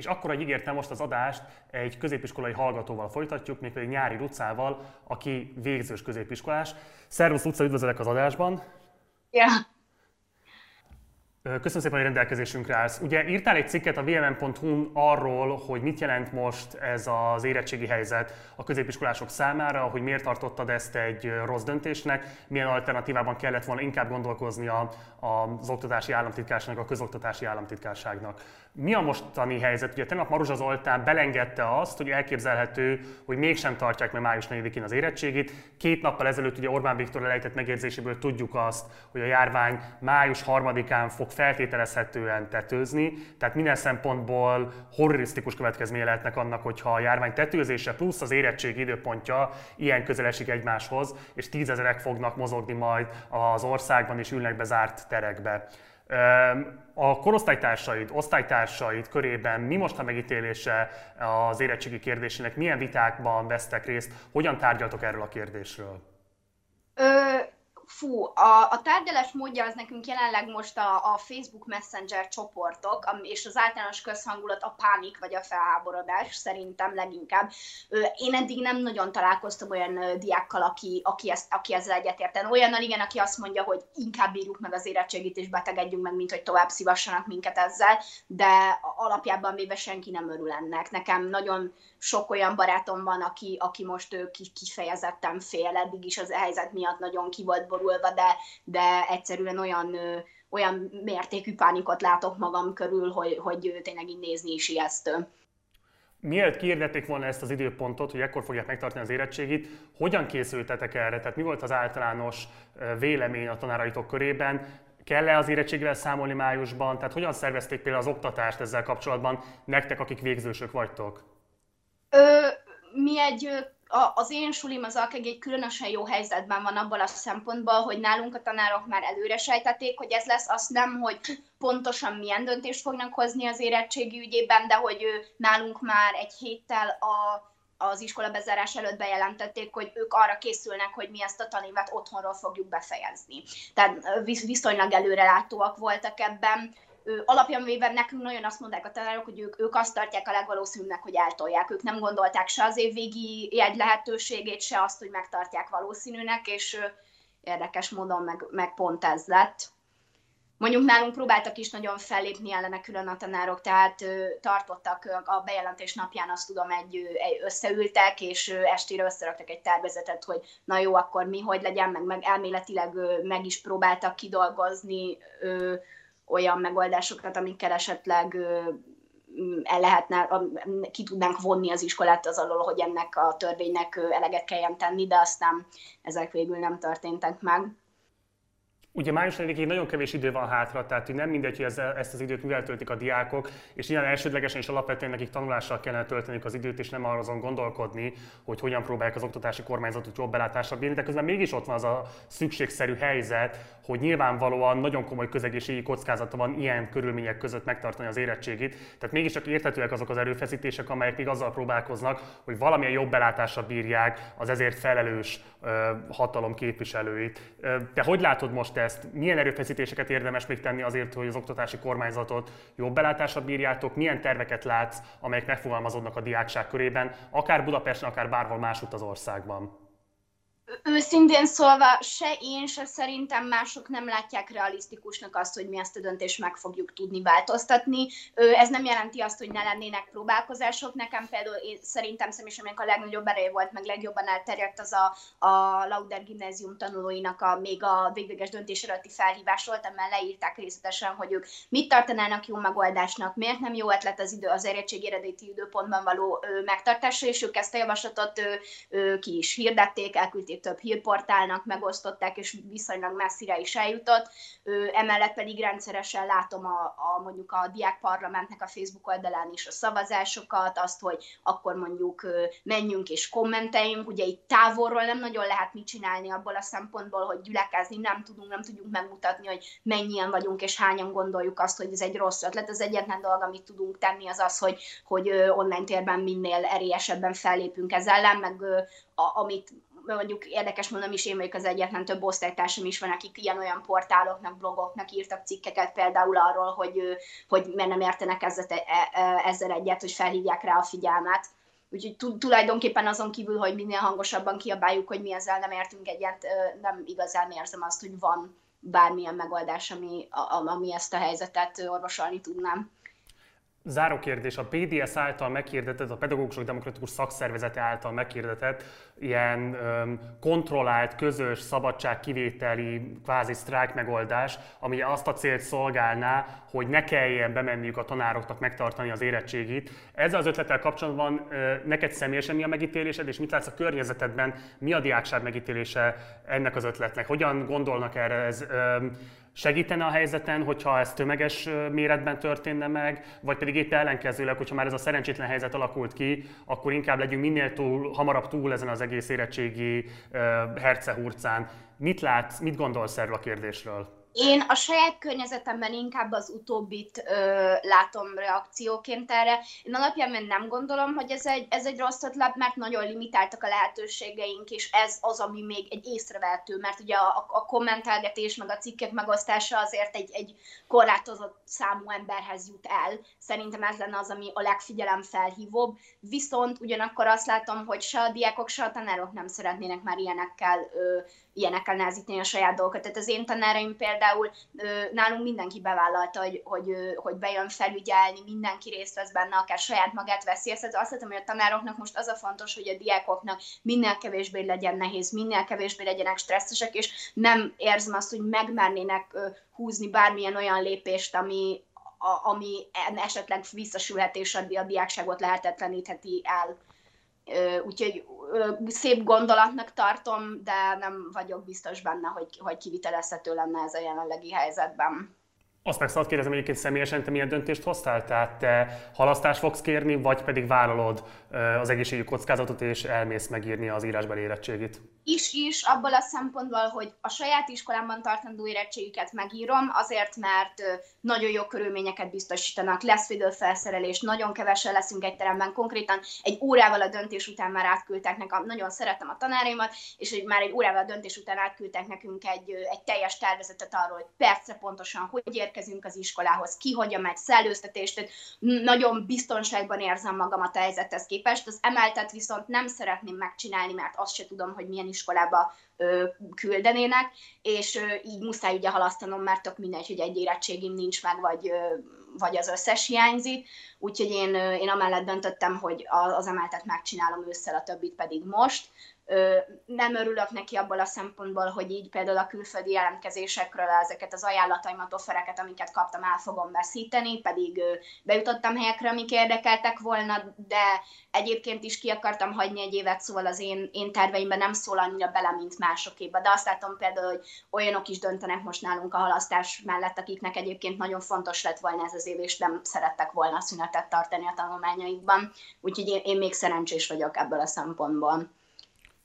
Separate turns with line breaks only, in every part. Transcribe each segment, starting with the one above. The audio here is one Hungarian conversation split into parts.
És akkor, hogy ígértem most az adást, egy középiskolai hallgatóval folytatjuk, mégpedig Nyári Lucával, aki végzős középiskolás. Szervusz Luca, üdvözlök az adásban!
Ja.
Köszönöm szépen, hogy rendelkezésünkre állsz. Ugye írtál egy cikket a vmn.hu arról, hogy mit jelent most ez az érettségi helyzet a középiskolások számára, hogy miért tartottad ezt egy rossz döntésnek, milyen alternatívában kellett volna inkább gondolkozni az oktatási államtitkárságnak, a közoktatási államtitkárságnak. Mi a mostani helyzet? Ugye tegnap Maruzsa Zoltán belengedte azt, hogy elképzelhető, hogy mégsem tartják meg május 4-én az érettségit. Két nappal ezelőtt ugye Orbán Viktor elejtett megérzéséből tudjuk azt, hogy a járvány május 3-án fog feltételezhetően tetőzni, tehát minden szempontból horrorisztikus következménye lehetnek annak, hogyha a járvány tetőzése plusz az érettség időpontja ilyen közel esik egymáshoz, és tízezerek fognak mozogni majd az országban és ülnek bezárt terekbe. A korosztálytársaid, osztálytársaid körében mi most a megítélése az érettségi kérdésének? Milyen vitákban vesztek részt? Hogyan tárgyaltok erről a kérdésről?
Ö, fú, a, a tárgyalás módja az nekünk jelenleg most a, a Facebook Messenger csoportok, és az általános közhangulat a pánik vagy a felháborodás szerintem leginkább. Én eddig nem nagyon találkoztam olyan diákkal, aki, aki, ezt, aki ezzel egyetérten. Olyannal igen, aki azt mondja, hogy inkább bírjuk meg az érettségit és betegedjünk meg, mint hogy tovább szívassanak minket ezzel, de alapjában véve senki nem örül ennek. Nekem nagyon sok olyan barátom van, aki, aki most kifejezetten fél, eddig is az helyzet miatt nagyon ki volt borulva, de, de egyszerűen olyan olyan mértékű pánikot látok magam körül, hogy, hogy tényleg így nézni is ijesztő.
Mielőtt kiirdették volna ezt az időpontot, hogy ekkor fogják megtartani az érettségit, hogyan készültetek erre? Tehát mi volt az általános vélemény a tanáraitok körében? Kell-e az érettségvel számolni májusban? Tehát hogyan szervezték például az oktatást ezzel kapcsolatban nektek, akik végzősök vagytok?
Ö, mi egy, a, az én sulim az egy különösen jó helyzetben van abban a szempontból, hogy nálunk a tanárok már előre sejtették, hogy ez lesz, azt nem, hogy pontosan milyen döntést fognak hozni az érettségi ügyében, de hogy nálunk már egy héttel a az iskola bezárás előtt bejelentették, hogy ők arra készülnek, hogy mi ezt a tanévet otthonról fogjuk befejezni. Tehát viszonylag előrelátóak voltak ebben alapján véve nekünk nagyon azt mondták a tanárok, hogy ők, ők azt tartják a legvalószínűbbnek, hogy eltolják. Ők nem gondolták se az évvégi jegy lehetőségét, se azt, hogy megtartják valószínűnek, és érdekes módon meg, meg pont ez lett. Mondjuk nálunk próbáltak is nagyon fellépni ellene külön a tanárok, tehát ö, tartottak a bejelentés napján, azt tudom, egy, egy összeültek, és ö, estére összeraktak egy tervezetet, hogy na jó, akkor mi, hogy legyen, meg, meg elméletileg ö, meg is próbáltak kidolgozni ö, olyan megoldásokat, amikkel esetleg el lehetne, ki tudnánk vonni az iskolát az alól, hogy ennek a törvénynek eleget kelljen tenni, de aztán ezek végül nem történtek meg.
Ugye május 4 nagyon kevés idő van hátra, tehát nem mindegy, hogy ezzel, ezt az időt mivel töltik a diákok, és ilyen elsődlegesen és alapvetően nekik tanulással kellene tölteniük az időt, és nem arra azon gondolkodni, hogy hogyan próbálják az oktatási kormányzatot jobb belátásra bírni, de közben mégis ott van az a szükségszerű helyzet, hogy nyilvánvalóan nagyon komoly közegészségi kockázata van ilyen körülmények között megtartani az érettségit. Tehát mégiscsak érthetőek azok az erőfeszítések, amelyek még azzal próbálkoznak, hogy valamilyen jobb belátásra bírják az ezért felelős ö, hatalom képviselőit. Te hogy látod most ezt? Milyen erőfeszítéseket érdemes még tenni azért, hogy az oktatási kormányzatot jobb belátásra bírjátok? Milyen terveket látsz, amelyek megfogalmazódnak a diákság körében, akár Budapesten, akár bárhol másút az országban?
Őszintén szólva se én, se szerintem mások nem látják realisztikusnak azt, hogy mi ezt a döntést meg fogjuk tudni változtatni. Ez nem jelenti azt, hogy ne lennének próbálkozások. Nekem például én szerintem személyesen a legnagyobb ereje volt, meg legjobban elterjedt az a, a Lauder gimnázium tanulóinak a, még a végleges döntés előtti felhívás volt, amely leírták részletesen, hogy ők mit tartanának jó megoldásnak, miért nem jó ötlet az idő az érettség eredeti időpontban való megtartása, és ők ezt a javaslatot ki is hirdették, elküldték több hírportálnak megosztották, és viszonylag messzire is eljutott. Emellett pedig rendszeresen látom a, a mondjuk a diák parlamentnek a Facebook oldalán is a szavazásokat, azt, hogy akkor mondjuk menjünk és kommenteljünk. Ugye itt távolról nem nagyon lehet mit csinálni abból a szempontból, hogy gyülekezni nem tudunk, nem tudjuk megmutatni, hogy mennyien vagyunk és hányan gondoljuk azt, hogy ez egy rossz ötlet. Az egyetlen dolog, amit tudunk tenni, az az, hogy, hogy online térben minél erélyesebben fellépünk ez ellen, meg a, amit mondjuk érdekes mondom is, én vagyok az egyetlen több osztálytársam is van, akik ilyen-olyan portáloknak, blogoknak írtak cikkeket például arról, hogy, hogy miért nem értenek ezzel, e, e, ezzel egyet, hogy felhívják rá a figyelmet. Úgyhogy tulajdonképpen azon kívül, hogy minél hangosabban kiabáljuk, hogy mi ezzel nem értünk egyet, nem igazán érzem azt, hogy van bármilyen megoldás, ami, ami ezt a helyzetet orvosolni tudnám.
Záró kérdés, a PDS által meghirdetett, a Pedagógusok Demokratikus Szakszervezete által meghirdetett ilyen öm, kontrollált, közös, szabadságkivételi, kvázi sztrájk megoldás, ami azt a célt szolgálná, hogy ne kelljen bemenniük a tanároknak megtartani az érettségit. Ezzel az ötlettel kapcsolatban ö, neked személyesen mi a megítélésed, és mit látsz a környezetedben, mi a diákság megítélése ennek az ötletnek? Hogyan gondolnak erre? Ez, öm, segítene a helyzeten, hogyha ez tömeges méretben történne meg, vagy pedig épp ellenkezőleg, hogyha már ez a szerencsétlen helyzet alakult ki, akkor inkább legyünk minél túl, hamarabb túl ezen az egész érettségi uh, hercehurcán. Mit látsz, mit gondolsz erről a kérdésről?
Én a saját környezetemben inkább az utóbbit ö, látom reakcióként erre. Én alapjában nem gondolom, hogy ez egy, ez egy rossz ötlet, mert nagyon limitáltak a lehetőségeink, és ez az, ami még egy észrevehető, mert ugye a, a kommentelgetés, meg a cikkek megosztása azért egy, egy korlátozott számú emberhez jut el. Szerintem ez lenne az, ami a legfigyelem felhívóbb. Viszont ugyanakkor azt látom, hogy se a diákok, se a tanárok nem szeretnének már ilyenekkel ö, ilyenekkel nehezíteni a saját dolgokat. Tehát az én tanáraim például nálunk mindenki bevállalta, hogy, hogy, hogy bejön felügyelni, mindenki részt vesz benne, akár saját magát veszi. Ezt azt hiszem, hogy a tanároknak most az a fontos, hogy a diákoknak minél kevésbé legyen nehéz, minél kevésbé legyenek stresszesek, és nem érzem azt, hogy megmernének húzni bármilyen olyan lépést, ami, a, ami esetleg visszasülhet és a diákságot lehetetlenítheti el. Úgyhogy szép gondolatnak tartom, de nem vagyok biztos benne, hogy, hogy kivitelezhető lenne ez a jelenlegi helyzetben.
Azt meg szabad kérdezem egyébként személyesen, te milyen döntést hoztál? Tehát te halasztást fogsz kérni, vagy pedig vállalod az egészségügyi kockázatot, és elmész megírni az írásbeli érettségit?
is is, abból a szempontból, hogy a saját iskolámban tartandó érettségüket megírom, azért, mert nagyon jó körülményeket biztosítanak, lesz videófelszerelés, nagyon kevesen leszünk egy teremben, konkrétan egy órával a döntés után már átküldtek nekem, nagyon szeretem a tanáraimat, és hogy már egy órával a döntés után átküldtek nekünk egy, egy teljes tervezetet arról, hogy percre pontosan hogy érkezünk az iskolához, ki hogyan megy szellőztetést, nagyon biztonságban érzem magamat a helyzethez képest, az emeltet viszont nem szeretném megcsinálni, mert azt se tudom, hogy milyen iskolába ö, küldenének, és ö, így muszáj ugye halasztanom, mert tök mindegy, hogy egy érettségim nincs meg, vagy, ö, vagy az összes hiányzik. Úgyhogy én, én amellett döntöttem, hogy az emeltet megcsinálom ősszel, a többit pedig most nem örülök neki abból a szempontból, hogy így például a külföldi jelentkezésekről ezeket az ajánlataimat, offereket, amiket kaptam, el fogom veszíteni, pedig bejutottam helyekre, amik érdekeltek volna, de egyébként is ki akartam hagyni egy évet, szóval az én, én terveimben nem szól annyira bele, mint másokéba. De azt látom például, hogy olyanok is döntenek most nálunk a halasztás mellett, akiknek egyébként nagyon fontos lett volna ez az év, és nem szerettek volna szünetet tartani a tanulmányaikban. Úgyhogy én, én még szerencsés vagyok ebből a szempontból.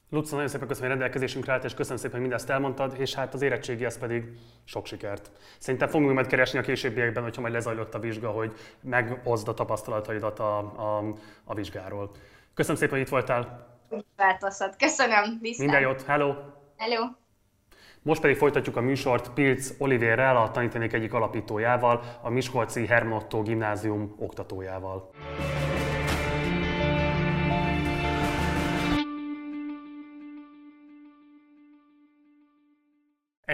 Luca, nagyon szépen köszönöm, hogy rendelkezésünkre állt, és köszönöm szépen, hogy mindezt elmondtad, és hát az érettségi ez pedig sok sikert. Szerintem fogunk majd keresni a későbbiekben, hogyha majd lezajlott a vizsga, hogy meghozd a tapasztalataidat a, a, a vizsgáról. Köszönöm szépen, hogy itt voltál.
Változhat. Köszönöm.
Viszont. Minden jót. Hello.
Hello.
Most pedig folytatjuk a műsort Pilc Olivérrel, a tanítanék egyik alapítójával, a Miskolci Hermotto Gimnázium oktatójával.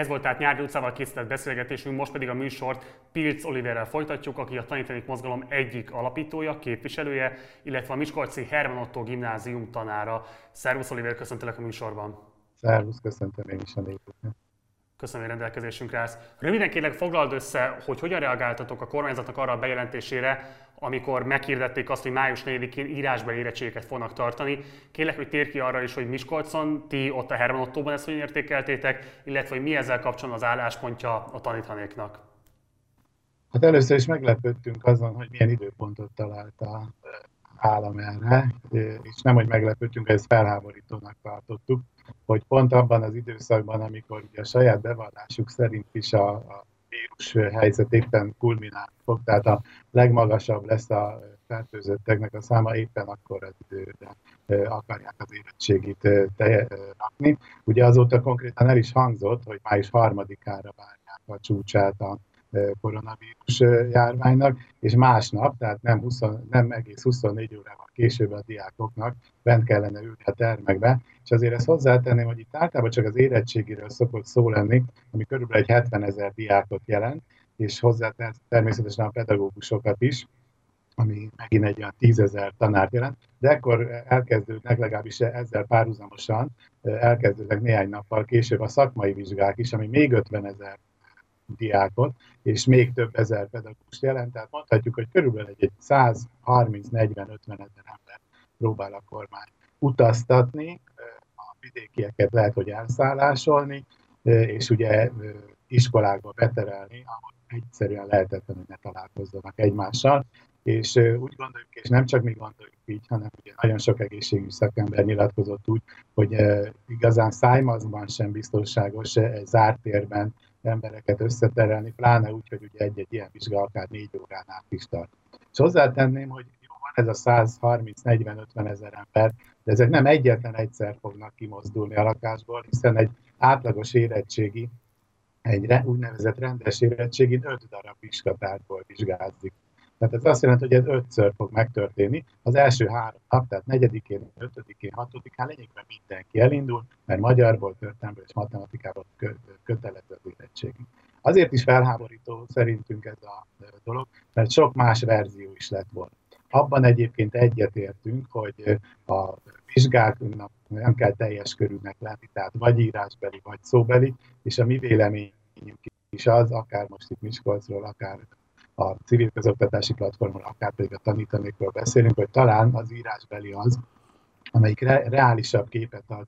Ez volt tehát Nyárdi utcával készített beszélgetésünk, most pedig a műsort Pilc Oliverrel folytatjuk, aki a Tanítanék Mozgalom egyik alapítója, képviselője, illetve a Miskolci Herman Otto gimnázium tanára. Szervusz Oliver, köszöntelek a műsorban.
Szervusz, köszöntöm én is a
népüket. Köszönöm, hogy rendelkezésünkre állsz. Röviden kérlek foglald össze, hogy hogyan reagáltatok a kormányzatnak arra a bejelentésére, amikor meghirdették azt, hogy május 4-én írásbeli érettségeket fognak tartani. Kérlek, hogy tér ki arra is, hogy Miskolcon, ti ott a Herman Ottóban ezt hogyan értékeltétek, illetve hogy mi ezzel kapcsolatban az álláspontja a tanítanéknak.
Hát először is meglepődtünk azon, hogy milyen időpontot talált a állam erre, és nem, hogy meglepődtünk, ezt felháborítónak tartottuk, hogy pont abban az időszakban, amikor ugye a saját bevallásuk szerint is a, a vírus helyzet éppen kulminálni fog, tehát a legmagasabb lesz a fertőzötteknek a száma éppen akkor az időre akarják az érettségit rakni. Ugye azóta konkrétan el is hangzott, hogy május harmadikára várják a csúcsát a koronavírus járványnak, és másnap, tehát nem, 20, nem egész 24 órával később a diákoknak bent kellene ülni a termekbe, és azért ezt hozzátenném, hogy itt általában csak az érettségiről szokott szó lenni, ami körülbelül egy 70 ezer diákot jelent, és hozzá természetesen a pedagógusokat is, ami megint egy olyan tízezer tanárt jelent, de ekkor elkezdődnek, legalábbis ezzel párhuzamosan elkezdődnek néhány nappal később a szakmai vizsgák is, ami még 50 ezer diákot, és még több ezer pedagógust jelent, tehát mondhatjuk, hogy körülbelül egy 130-40-50 ezer ember próbál a kormány utaztatni, a vidékieket lehet, hogy elszállásolni, és ugye iskolákba beterelni, ahol egyszerűen lehetetlen, hogy ne találkozzanak egymással. És úgy gondoljuk, és nem csak mi gondoljuk így, hanem ugye nagyon sok egészségügyi szakember nyilatkozott úgy, hogy igazán szájmazban sem biztonságos zárt térben embereket összeterelni, pláne úgy, hogy ugye egy-egy ilyen vizsga akár négy órán át is tart. És hozzátenném, hogy jó, van ez a 130-40-50 ezer ember, de ezek nem egyetlen egyszer fognak kimozdulni a lakásból, hiszen egy átlagos érettségi, egy úgynevezett rendes érettségin 5 darab vizsgatárból vizsgázik. Tehát ez azt jelenti, hogy ez ötször fog megtörténni. Az első három nap, tehát negyedikén, ötödikén, hatodikán lényegben mindenki elindul, mert magyarból, történelmből és matematikából kötelező az érettségi. Azért is felháborító szerintünk ez a dolog, mert sok más verzió is lett volna. Abban egyébként egyetértünk, hogy a vizsgáknak nem kell teljes körülnek lenni, tehát vagy írásbeli, vagy szóbeli, és a mi véleményünk is az, akár most itt Miskolcról, akár a civil közoktatási platformon, akár pedig a tanítanékról beszélünk, hogy talán az írásbeli az, amelyik re- reálisabb képet ad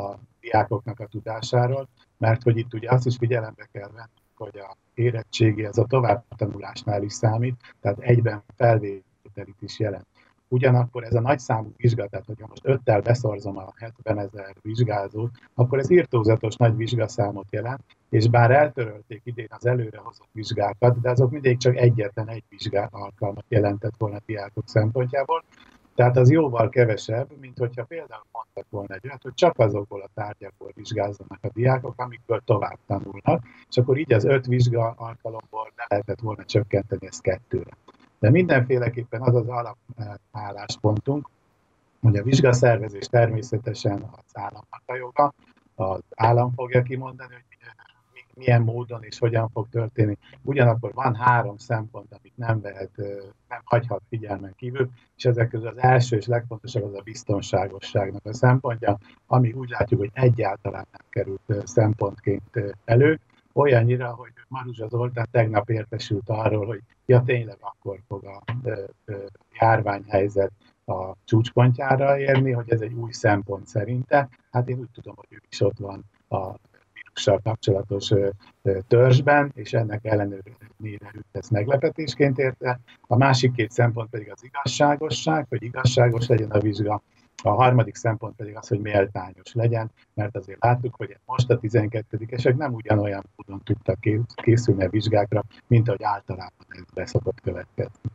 a diákoknak a tudásáról, mert hogy itt ugye azt is figyelembe kell venni, hogy a érettségi ez a továbbtanulásnál is számít, tehát egyben felvételit is jelent. Ugyanakkor ez a nagy számú vizsga, tehát hogyha most öttel beszorzom a 70 ezer vizsgázót, akkor ez írtózatos nagy vizsgaszámot jelent, és bár eltörölték idén az előrehozott vizsgákat, de azok mindig csak egyetlen egy vizsgá alkalmat jelentett volna a diákok szempontjából, tehát az jóval kevesebb, mint hogyha például mondtak volna egy olyat, hogy csak azokból a tárgyakból vizsgázzanak a diákok, amikből tovább tanulnak, és akkor így az öt vizsga alkalomból ne lehetett volna csökkenteni ezt kettőre. De mindenféleképpen az az alapálláspontunk, hogy a vizsgaszervezés természetesen az államnak a joga, az állam fogja kimondani, hogy milyen módon és hogyan fog történni. Ugyanakkor van három szempont, amit nem vehet, nem hagyhat figyelmen kívül, és ezek közül az első és legfontosabb az a biztonságosságnak a szempontja, ami úgy látjuk, hogy egyáltalán nem került szempontként elő, olyannyira, hogy Maruzsa Zoltán tegnap értesült arról, hogy ja tényleg akkor fog a járványhelyzet a csúcspontjára érni, hogy ez egy új szempont szerinte. Hát én úgy tudom, hogy ő is ott van a vírussal kapcsolatos törzsben, és ennek ellenőre őt ezt meglepetésként érte. A másik két szempont pedig az igazságosság, hogy igazságos legyen a vizsga, a harmadik szempont pedig az, hogy méltányos legyen, mert azért láttuk, hogy most a 12-esek nem ugyanolyan módon tudtak készülni a vizsgákra, mint ahogy általában ez beszokott következni.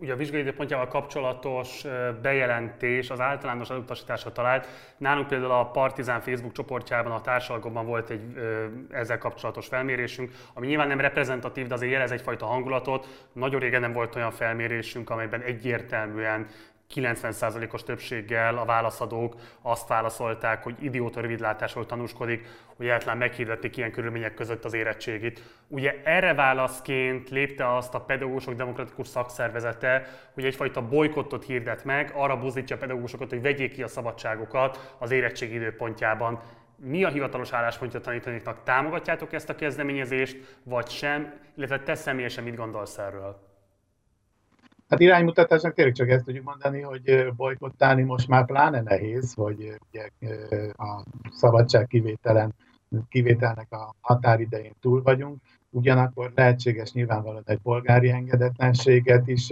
Ugye a vizsgai időpontjával kapcsolatos bejelentés az általános elutasításra talált. Nálunk például a Partizán Facebook csoportjában, a társalgóban volt egy ezzel kapcsolatos felmérésünk, ami nyilván nem reprezentatív, de azért jelez egyfajta hangulatot. Nagyon régen nem volt olyan felmérésünk, amelyben egyértelműen 90%-os többséggel a válaszadók azt válaszolták, hogy idióta rövidlátásról tanúskodik, hogy egyáltalán meghirdették ilyen körülmények között az érettségit. Ugye erre válaszként lépte azt a pedagógusok demokratikus szakszervezete, hogy egyfajta bolykottot hirdet meg, arra buzdítja a pedagógusokat, hogy vegyék ki a szabadságokat az érettség időpontjában. Mi a hivatalos álláspontja a tanítanéknak? Támogatjátok ezt a kezdeményezést, vagy sem? Illetve te személyesen mit gondolsz erről?
Hát iránymutatásnak tényleg csak ezt tudjuk mondani, hogy bolykottálni most már pláne nehéz, hogy ugye a szabadság kivételen, kivételnek a határidején túl vagyunk, ugyanakkor lehetséges nyilvánvalóan egy polgári engedetlenséget is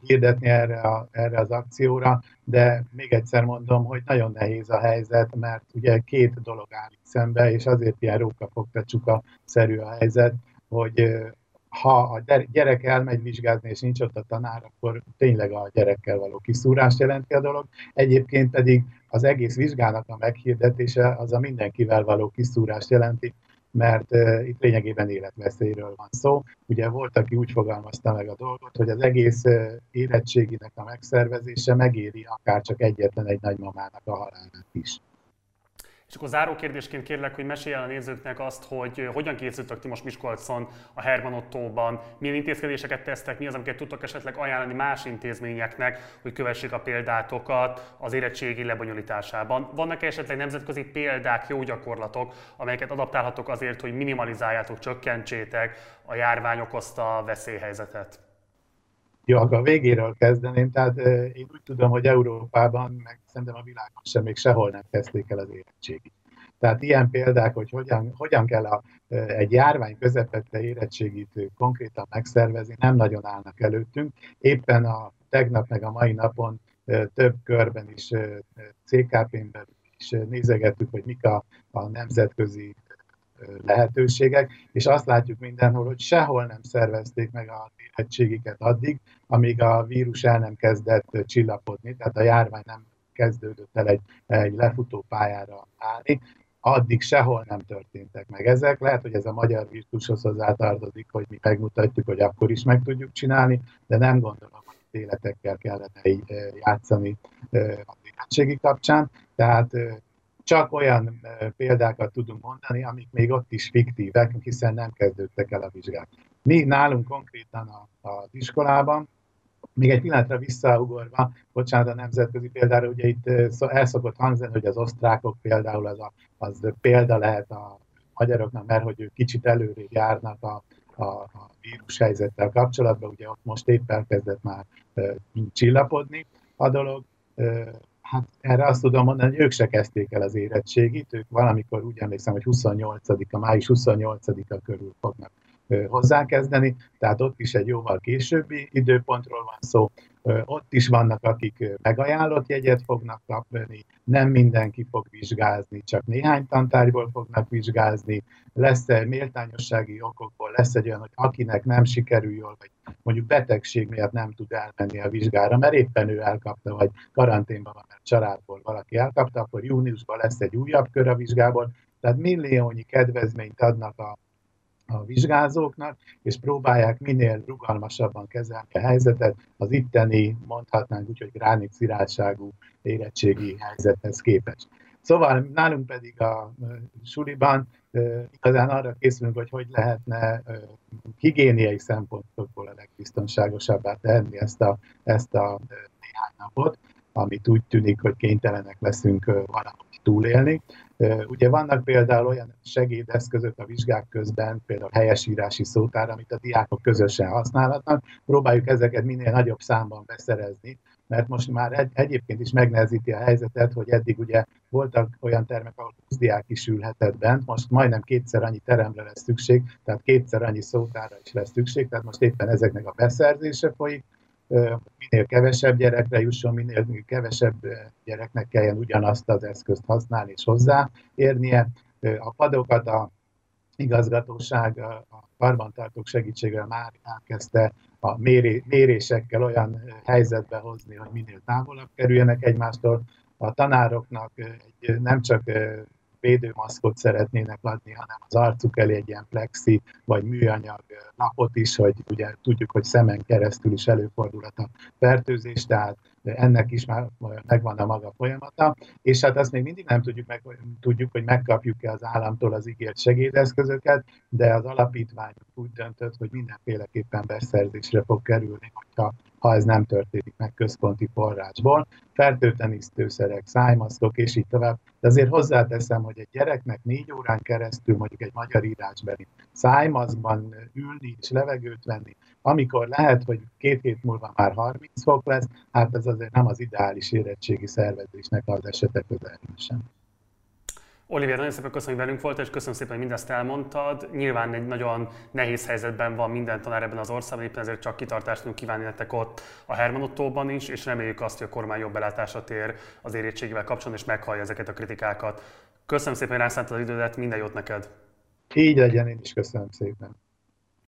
hirdetni erre, a, erre az akcióra, de még egyszer mondom, hogy nagyon nehéz a helyzet, mert ugye két dolog áll szembe, és azért ilyen rókafogta csuka szerű a helyzet, hogy ha a gyerek elmegy vizsgázni, és nincs ott a tanár, akkor tényleg a gyerekkel való kiszúrást jelenti a dolog. Egyébként pedig az egész vizsgának a meghirdetése az a mindenkivel való kiszúrást jelenti, mert uh, itt lényegében életveszélyről van szó. Ugye volt, aki úgy fogalmazta meg a dolgot, hogy az egész uh, érettséginek a megszervezése megéri akár csak egyetlen egy nagymamának a halálát is.
És akkor záró kérdésként kérlek, hogy mesélj a nézőknek azt, hogy hogyan készültök ti most Miskolcon, a Herman Ottóban, milyen intézkedéseket tesztek, mi az, amiket tudtok esetleg ajánlani más intézményeknek, hogy kövessék a példátokat az érettségi lebonyolításában. Vannak esetleg nemzetközi példák, jó gyakorlatok, amelyeket adaptálhatok azért, hogy minimalizáljátok, csökkentsétek a járvány okozta veszélyhelyzetet?
Jó, akkor a végéről kezdeném. Tehát én úgy tudom, hogy Európában, meg szerintem a világon sem még sehol nem kezdték el az érettségit. Tehát ilyen példák, hogy hogyan, hogyan kell a, egy járvány közepette érettségit konkrétan megszervezni, nem nagyon állnak előttünk. Éppen a tegnap meg a mai napon több körben is CKP-n belül is nézegettük, hogy mik a, a nemzetközi lehetőségek, és azt látjuk mindenhol, hogy sehol nem szervezték meg a érettségiket addig, amíg a vírus el nem kezdett csillapodni, tehát a járvány nem kezdődött el egy, egy lefutó pályára állni, addig sehol nem történtek meg ezek. Lehet, hogy ez a magyar virtushoz hozzátartozik, hogy mi megmutatjuk, hogy akkor is meg tudjuk csinálni, de nem gondolom, hogy életekkel kellene így játszani az érettségi kapcsán. Tehát csak olyan példákat tudunk mondani, amik még ott is fiktívek, hiszen nem kezdődtek el a vizsgák. Mi nálunk konkrétan a, az iskolában, még egy pillanatra visszaugorva, bocsánat, a nemzetközi példára, ugye itt el szokott hangzani, hogy az osztrákok például az, a, az példa lehet a magyaroknak, mert hogy ők kicsit előrébb járnak a, a, a vírus helyzettel kapcsolatban, ugye ott most épp elkezdett már uh, csillapodni a dolog. Uh, Hát erre azt tudom mondani, hogy ők se kezdték el az érettségit, ők valamikor úgy emlékszem, hogy 28-a, május 28-a körül fognak hozzákezdeni, tehát ott is egy jóval későbbi időpontról van szó. Ott is vannak, akik megajánlott jegyet fognak kapni, nem mindenki fog vizsgázni, csak néhány tantárgyból fognak vizsgázni. Lesz egy méltányossági okokból, lesz egy olyan, hogy akinek nem sikerül jól, vagy mondjuk betegség miatt nem tud elmenni a vizsgára, mert éppen ő elkapta, vagy karanténban van, mert családból valaki elkapta, akkor júniusban lesz egy újabb kör a vizsgából. Tehát milliónyi kedvezményt adnak a a vizsgázóknak, és próbálják minél rugalmasabban kezelni a helyzetet az itteni, mondhatnánk úgy, hogy gránit szirátságú érettségi helyzethez képest. Szóval nálunk pedig a suliban igazán arra készülünk, hogy hogy lehetne higiéniai szempontokból a legbiztonságosabbá tenni ezt a, ezt a néhány napot, amit úgy tűnik, hogy kénytelenek leszünk valahogy túlélni. Ugye vannak például olyan segédeszközök a vizsgák közben, például helyesírási szótár, amit a diákok közösen használhatnak. Próbáljuk ezeket minél nagyobb számban beszerezni, mert most már egy, egyébként is megnehezíti a helyzetet, hogy eddig ugye voltak olyan termek, ahol 20 diák is ülhetett bent, most majdnem kétszer annyi teremre lesz szükség, tehát kétszer annyi szótára is lesz szükség, tehát most éppen ezeknek a beszerzése folyik, minél kevesebb gyerekre jusson, minél kevesebb gyereknek kelljen ugyanazt az eszközt használni és hozzáérnie. A padokat a igazgatóság a karbantartók segítségével már elkezdte a mérésekkel olyan helyzetbe hozni, hogy minél távolabb kerüljenek egymástól. A tanároknak egy, nem csak védőmaszkot szeretnének adni, hanem az arcuk elé egy ilyen plexi vagy műanyag napot is, hogy ugye tudjuk, hogy szemen keresztül is előfordulhat a fertőzés, tehát ennek is már megvan a maga folyamata, és hát azt még mindig nem tudjuk, meg, tudjuk hogy megkapjuk-e az államtól az ígért segédeszközöket, de az alapítvány úgy döntött, hogy mindenféleképpen beszerzésre fog kerülni, hogyha ha ez nem történik meg központi forrásból. Fertőtenisztőszerek, szájmaszkok és így tovább. De azért hozzáteszem, hogy egy gyereknek négy órán keresztül mondjuk egy magyar írásbeli szájmaszkban ülni és levegőt venni, amikor lehet, hogy két hét múlva már 30 fok lesz, hát ez azért nem az ideális érettségi szervezésnek az esete közelében sem.
Olivier, nagyon szépen köszönöm, hogy velünk volt, és köszönöm szépen, hogy mindezt elmondtad. Nyilván egy nagyon nehéz helyzetben van minden tanár ebben az országban, éppen ezért csak kitartást tudunk kívánni nektek ott a Herman Ottóban is, és reméljük azt, hogy a kormány jobb belátásra tér az érettségével kapcsolatban, és meghallja ezeket a kritikákat. Köszönöm szépen, hogy rászántad az idődet, minden jót neked!
Így legyen, én is köszönöm szépen.